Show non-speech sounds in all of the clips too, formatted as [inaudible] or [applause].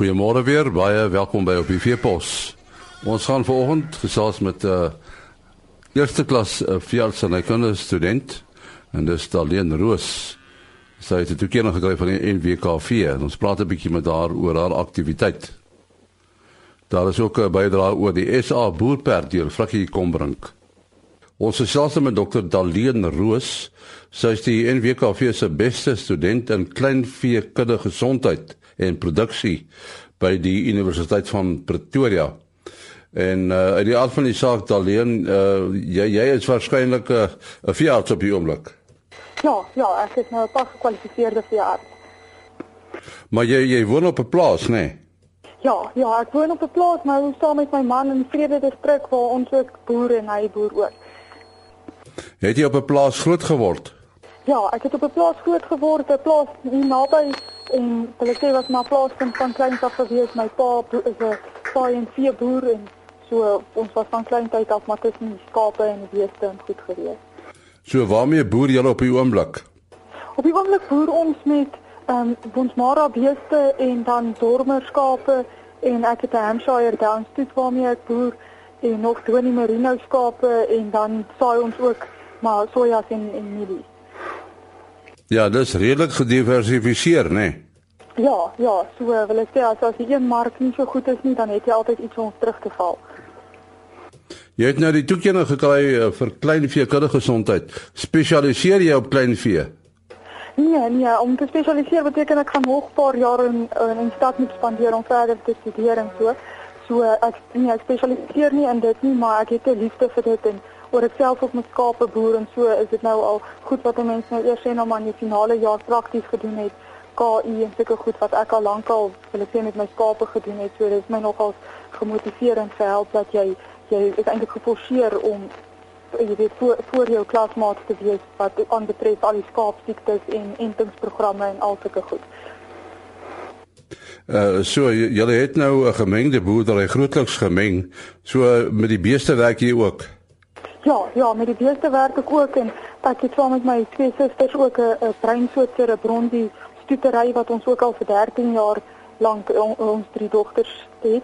Goeiemôre weer, baie welkom by op die Veepos. Ons gaan vanoggend gesels met 'n uh, eerste klas uh, veeartsenykunde student en dis Daleen Roos. Sy het dit ook nog gekry van die NWKV. Ons praat 'n bietjie met haar oor haar aktiwiteit. Daar is ook 'n bydrae oor die SA boerperd deur Frikkie Kombrink. Ons gesels met Dr. Daleen Roos. Sy is die NWKV se beste student in kleinvee kudde gesondheid en produksie by die Universiteit van Pretoria. En uh uit die aard van die saak Daleen, uh jy jy is waarskynlik 'n uh, veearts op die oomblik. Ja, ja, ek is nou 'n pas gekwalifiseerde veearts. Maar jy jy woon op 'n plaas, né? Nee? Ja, ja, ek woon op 'n plaas nou saam met my man in Vrede distrik waar ons ook boer en hy boer ook. Het jy op 'n plaas groot geword? Ja, ek het op 'n plaas groot geword, 'n plaas hier naby en hulle sê was maar plaaskind van kleins af gewees. My pa is 'n saai en vee boer en so ons was van klein tyd af maar tussen die skape en die beeste en goed gewees. So waarmee boer julle op die oomblik? Op die oomblik boer ons met ehm um, Bonsmara beeste en dan dormer skape en ek het 'n Hampshire Downstoot waarmee ek boer en nog Tony Merino skape en dan saai ons ook maar sojas en en mielies. Ja, dis redelik gediversifiseer, né? Nee? Ja, ja, so wil ek sê as as die een mark nie so goed is nie, dan het jy altyd iets om terug te val. Jy het nou die toekenning gekry uh, vir kleinvee kudde gesondheid. Spesialiseer jy op kleinvee? Nee, nee, om te spesialiseer beteken ek gaan nog 'n paar jaar in in, in stad moet spandeer om verder te studeer en so. So ek nee, ek spesialiseer nie in dit nie, maar ek het 'n liefde vir dit en oor ek self op my skape boer en so is dit nou al goed wat mense nou eers sê nou maar in die finale jaar prakties gedoen het. KI en sulke goed wat ek al lank al wil ek sê met my skape gedoen het. So dit is my nogal gemotiveerend gehelp dat jy jy is eintlik geforseer om jy weet voor voor jou klasmaats te wees wat aanbetref al die skaapsiektes en entingsprogramme en al sulke goed. Uh so julle het nou 'n gemengde boerdery grootliks gemeng. So met die beeste werk jy ook. Ja, ja, met die beeste werk ek ook en ek het saam met my twee susters ook 'n 'n breinsoort cerebrondi stoetery wat ons ook al vir 13 jaar lank on, ons drie dogters het.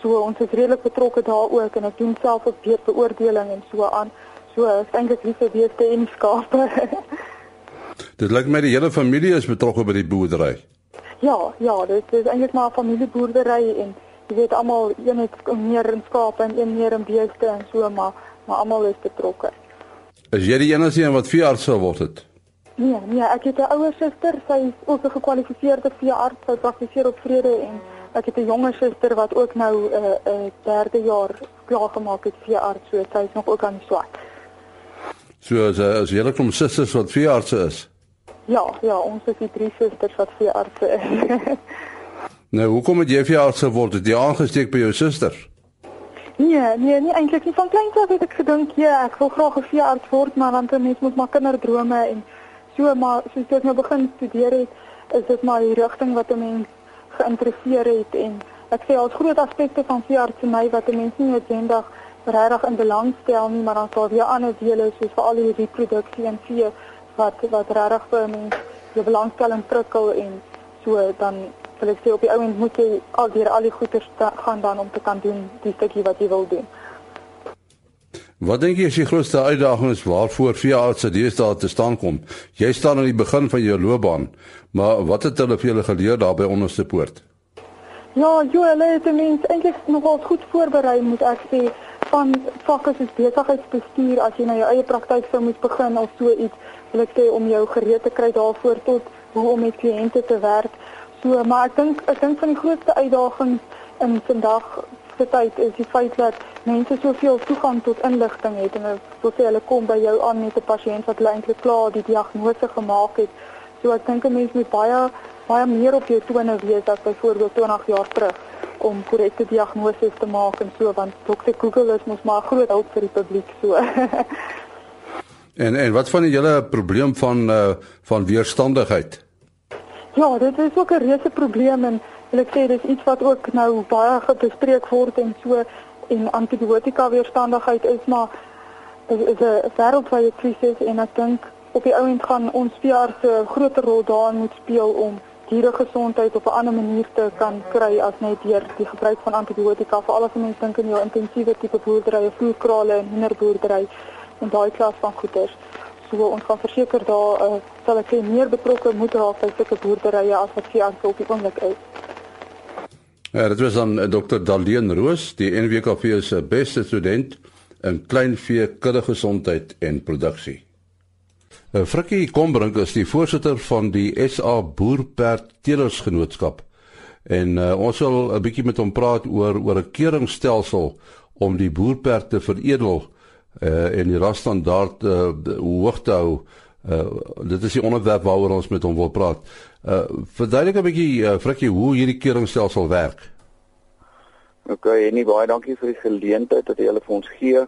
So ons is redelik betrokke daar ook en ek doen self ook beurtbeoordeling en so aan. So is eintlik lief vir beeste en skape. [laughs] dit lyk my die hele familie is betrokke by die boerdery. Ja, ja, dit is eintlik maar 'n familieboerdery en jy weet almal een het meer in skape en een meer in beeste en so maar maar almal is betrokke. Is jy die enigste een wat veearts sou word het? Nee, nee, ek het 'n ouer suster, sy is ook 'n gekwalifiseerde veearts, sy praktiseer op Vrede en ek het 'n jonger suster wat ook nou 'n uh, 'n uh, derde jaar klaar gemaak het veearts, so sy is nog ook aan die swat. So as as jy net om susters wat veearts is. Ja, ja, ons is die drie susters wat veearts is. [laughs] nou, hoekom het jy veearts geword? Het jy aangesteek by jou susters? Nee, nee, nie eintlik nie. Van kleins af het ek gedink, ja, ek wil graag 'n veearts word, maar dan ten minste moet maar kinderdrome en so maar soos ek nou begin studeer het, is dit maar die rigting wat 'n mens geïnteresseer het en ek sê al groot aspekte van veeartseny wat 'n mens nie noodwendig regtig in belang stel nie, maar dan sal weer ander dele soos vir al die reproduksie en vee wat wat regtig vir 'n mens die belangstelling prikkel en so dan wil ek sê op die ou end moet jy al deur al die goeders gaan dan om te kan doen die stukkie wat jy wil doen. Wat dink jy is die grootste uitdagings waarvoor veeartse deesdae te staan kom? Jy staan aan die begin van jou loopbaan, maar wat het hulle vir julle geleer daar by onderste poort? Ja, hulle het mens eintlik nogal goed voorberei moet ek sê van vakke soos besigheidsbestuur as jy na jou eie praktyk sou moet begin of so iets, wil ek sê om jou gereed te kry daarvoor tot hoe om met kliënte te werk. So, maar ek dink ek dink van die grootste uitdagings in vandag se tyd is die feit dat mense soveel toegang tot inligting het en so sê hulle kom by jou aan met 'n pasiënt wat eintlik klaar die diagnose gemaak het. So ek dink 'n mens moet baie baie meer op jou tone wees as byvoorbeeld 20 jaar terug om korrekte diagnoses te maak en so want dokter Google is mos maar groot hulp vir die publiek so. [laughs] en en wat van die hele probleem van uh, van weerstandigheid? Ja, dit is ook 'n reuse probleem en ek sê dis iets wat ook nou baie bespreek word en so en antibiotika weerstandigheid is maar is, is 'n wêreldwye krisis en ek dink op die ouend gaan ons veeartse 'n groter rol daarin moet speel om dieregesondheid op 'n ander manier te kan kry as net deur die gebruik van antibiotika vir alles wat mense dink in jou intensiewe tipe boerderye, voerkrale en hoenderboerdery en daai klas van goeder. So ons kan verseker daar uh, sal ek meer betrokke moet raak by sulke boerderye as wat hier aan op die oomblik is. Ja, dit was dan eh, Dr. Daleen Roos, die NWKV se beste student in kleinvee kuddegesondheid en produksie. Uh, Frikkie Kombrink is die voorsitter van die SA Boerperd Telersgenootskap. En uh, ons wil 'n bietjie met hom praat oor oor 'n keuringstelsel om die boerperd te veredel uh, en die rasstandaard uh, hoog te hou. Uh, dit is die onderwerp waaroor ons met hom wil praat. Uh, verduidelik 'n bietjie uh, Frikkie hoe hierdie keuringstelsel werk. OK, en nie baie dankie vir die geleentheid dat jy hulle vir ons gee.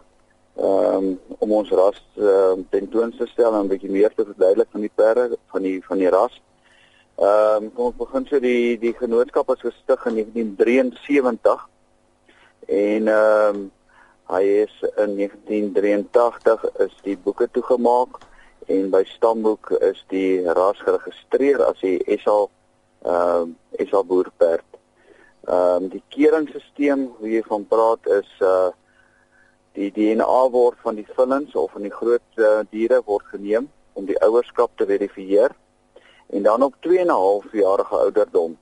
Ehm um, om ons ras uh, tentoon te stel en 'n bietjie meer te verduidelik van die perde van die van die ras. Ehm um, kom ons begin so die die genootskap is gestig in 1973 en ehm um, hy is in 1983 is die boeke toegemaak en by stamboek is die ras geregistreer as die SA ehm um, SA boerperd. Ehm um, die keringstelsel wie jy van praat is uh die DNA word van die vullings of van die groot uh, diere word geneem om die ouerskap te verifieer. En dan op 2 en 'n half jarige ouderdom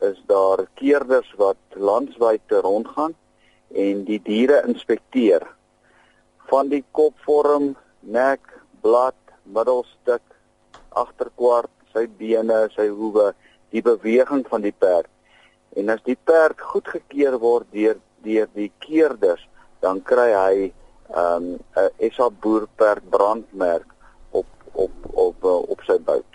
is daar keerders wat landwyd rondgaan en die diere inspekteer van die kopvorm, nek, blad, middelstuk, agterkwart, sy bene, sy hoewe, die beweging van die perd En as die perd goedgekeur word deur deur die keerders, dan kry hy 'n um, 'n SA boerperd brandmerk op op op uh, op sy buit.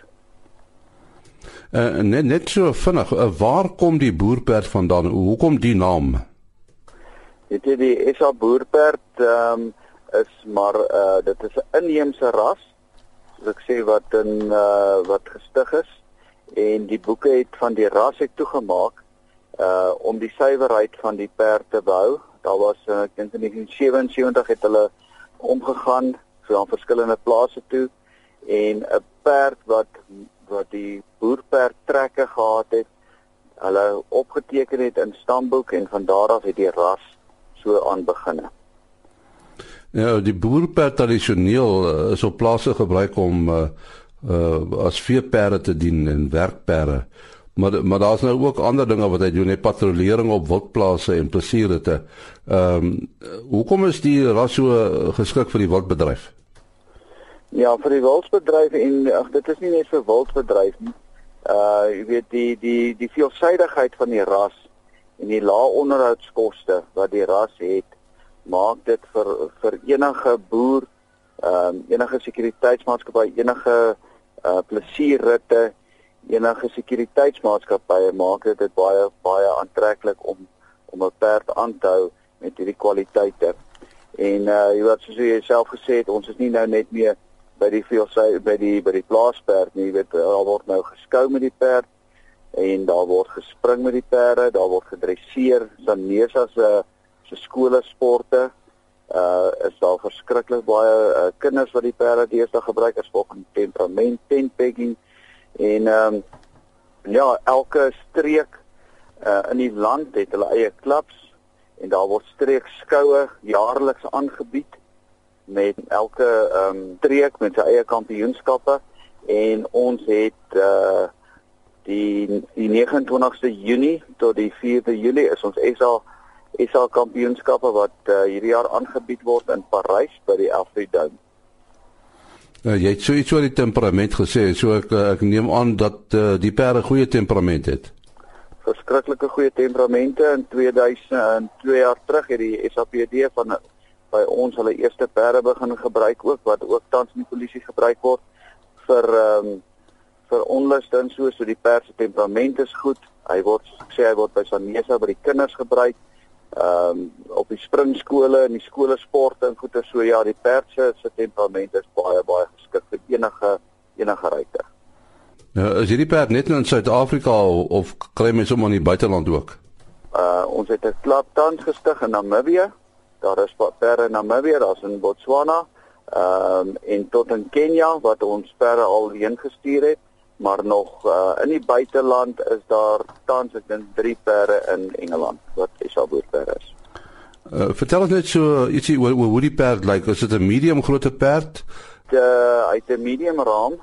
Uh, net net so vinnig, uh, waar kom die boerperd vandaan? Hoekom die naam? Dit is die SA boerperd ehm um, is maar uh, dit is 'n inheemse ras, soos ek sê wat in uh, wat gestig is en die boeke het van die ras het toegemaak uh om die suiwerheid van die perd te behou. Daar was uh, ek dink in 1977 het hulle omgegaan so aan verskillende plase toe en 'n perd wat wat die boerperd trekke gehad het, hulle opgeteken het in stamboek en van daar af het die ras so aan beginne. Ja, die boerperd tradisioneel uh, is op plase gebruik om uh, uh as veeperde te dien en werkperde. Maar maar daar's nou ook ander dinge wat hy doen, hy patrollering op wildplase en plesierritte. Ehm um, hoekom is die ras so geskik vir die wildbedryf? Ja, vir die wildbedryf en ag dit is nie net vir wildbedryf nie. Uh jy weet die die die veelsidigheid van die ras en die lae onderhoudskoste wat die ras het, maak dit vir vir enige boer, ehm um, enige sekuriteitsmaatskappy, enige uh plesierritte enige sekuriteitsmaatskappye maak dit baie baie aantreklik om om 'n perd aan te hou met hierdie kwaliteite. En uh jy wat soos jy self gesê het, ons is nie nou net meer by die veelsy by die by die plaasperd nie, jy weet daar word nou geskou met die perd en daar word gespring met die perde, daar word gedresseer, sanesa se se skole sporte. Uh is daar verskriklik baie uh, kinders wat die perde deesdae gebruik as volgens temperament, tent pegging En ehm um, ja, elke streek uh, in die land het hulle eie klubs en daar word streekskoue jaarliks aangebied met elke ehm um, streek met sy eie kampioenskappe en ons het uh die die 29ste Junie tot die 4de Julie is ons SA SA kampioenskappe wat uh, hierdie jaar aangebied word in Parys by die Alfred Dome. Uh, jy het so iets oor die temperament gesê, so ek uh, ek neem aan dat uh, die perde goeie temperament het. Verskriklike goeie temperamente in 2000 en 2 jaar terug het die SAPD van by ons hulle eerste perde begin gebruik ook wat ook tans in die polisie gebruik word vir ehm um, vir onluste en so so die perd se temperament is goed. Hy word sê hy word by Sanesa by die kinders gebruik ehm um, op die springskole en die skole sporte en goeie so ja die perdse se temperament is baie baie geskik vir enige enige ruiter. Nou is hierdie perd net in Suid-Afrika of kry mens hom in die buiteland ook? Uh ons het 'n klub tans gestig in Namibië. Daar is perde in Namibië, daar's in Botswana, ehm um, en tot in Kenia wat ons perde al heen gestuur het. Maar nog uh, in die buiteland is daar tans ek dink 3 perde in Engeland wat SA boerperde is. Uh, vertel ons net so ietsie oor hoe die perd lyk. Like. Is dit 'n medium grootte perd? Uh, hy het 'n medium raam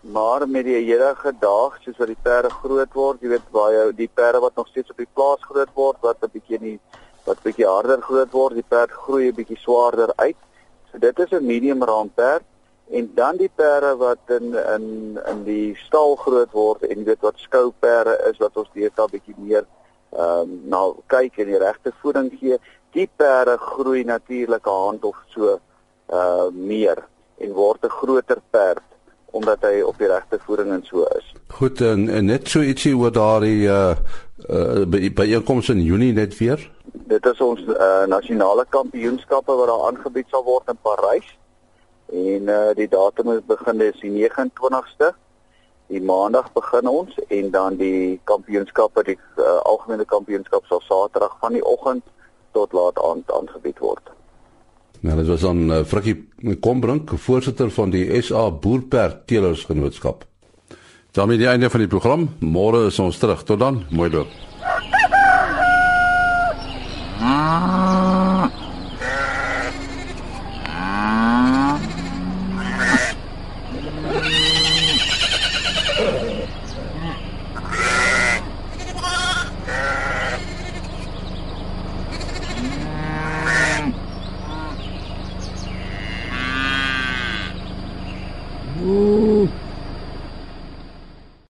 maar met die huidige dag soos wat die perde groot word, jy weet baie die perde wat nog steeds op die plaas groot word wat 'n bietjie nie wat bietjie harder groot word, die perd groei 'n bietjie swaarder uit. So dit is 'n medium raam perd en dan die perde wat in in in die stal groot word en jy weet wat skouperde is wat ons deesdae bietjie meer ehm um, na kyk en die regte voeding gee. Die perde groei natuurlik 'n hand of so uh meer en word 'n groter perd omdat hy op die regte voeding en so is. Goed en, en net so ietsie oor daardie uh, uh by byeenkomste in Junie net weer. Dit is ons uh, nasionale kampioenskappe wat daar aangebied sal word in Parys. En uh die datum is begin is die 29ste. Die maandag begin ons en dan die kampioenskappe die uh, algemene kampioenskap sal Saterdag van die oggend tot laat aand aangebied word. Nou dit was dan uh, Frikkie Kombrink, voorsitter van die SA Boerperd Telersgenootskap. daarmee die einde van die program. Môre is ons terug. Tot dan. Mooi loop.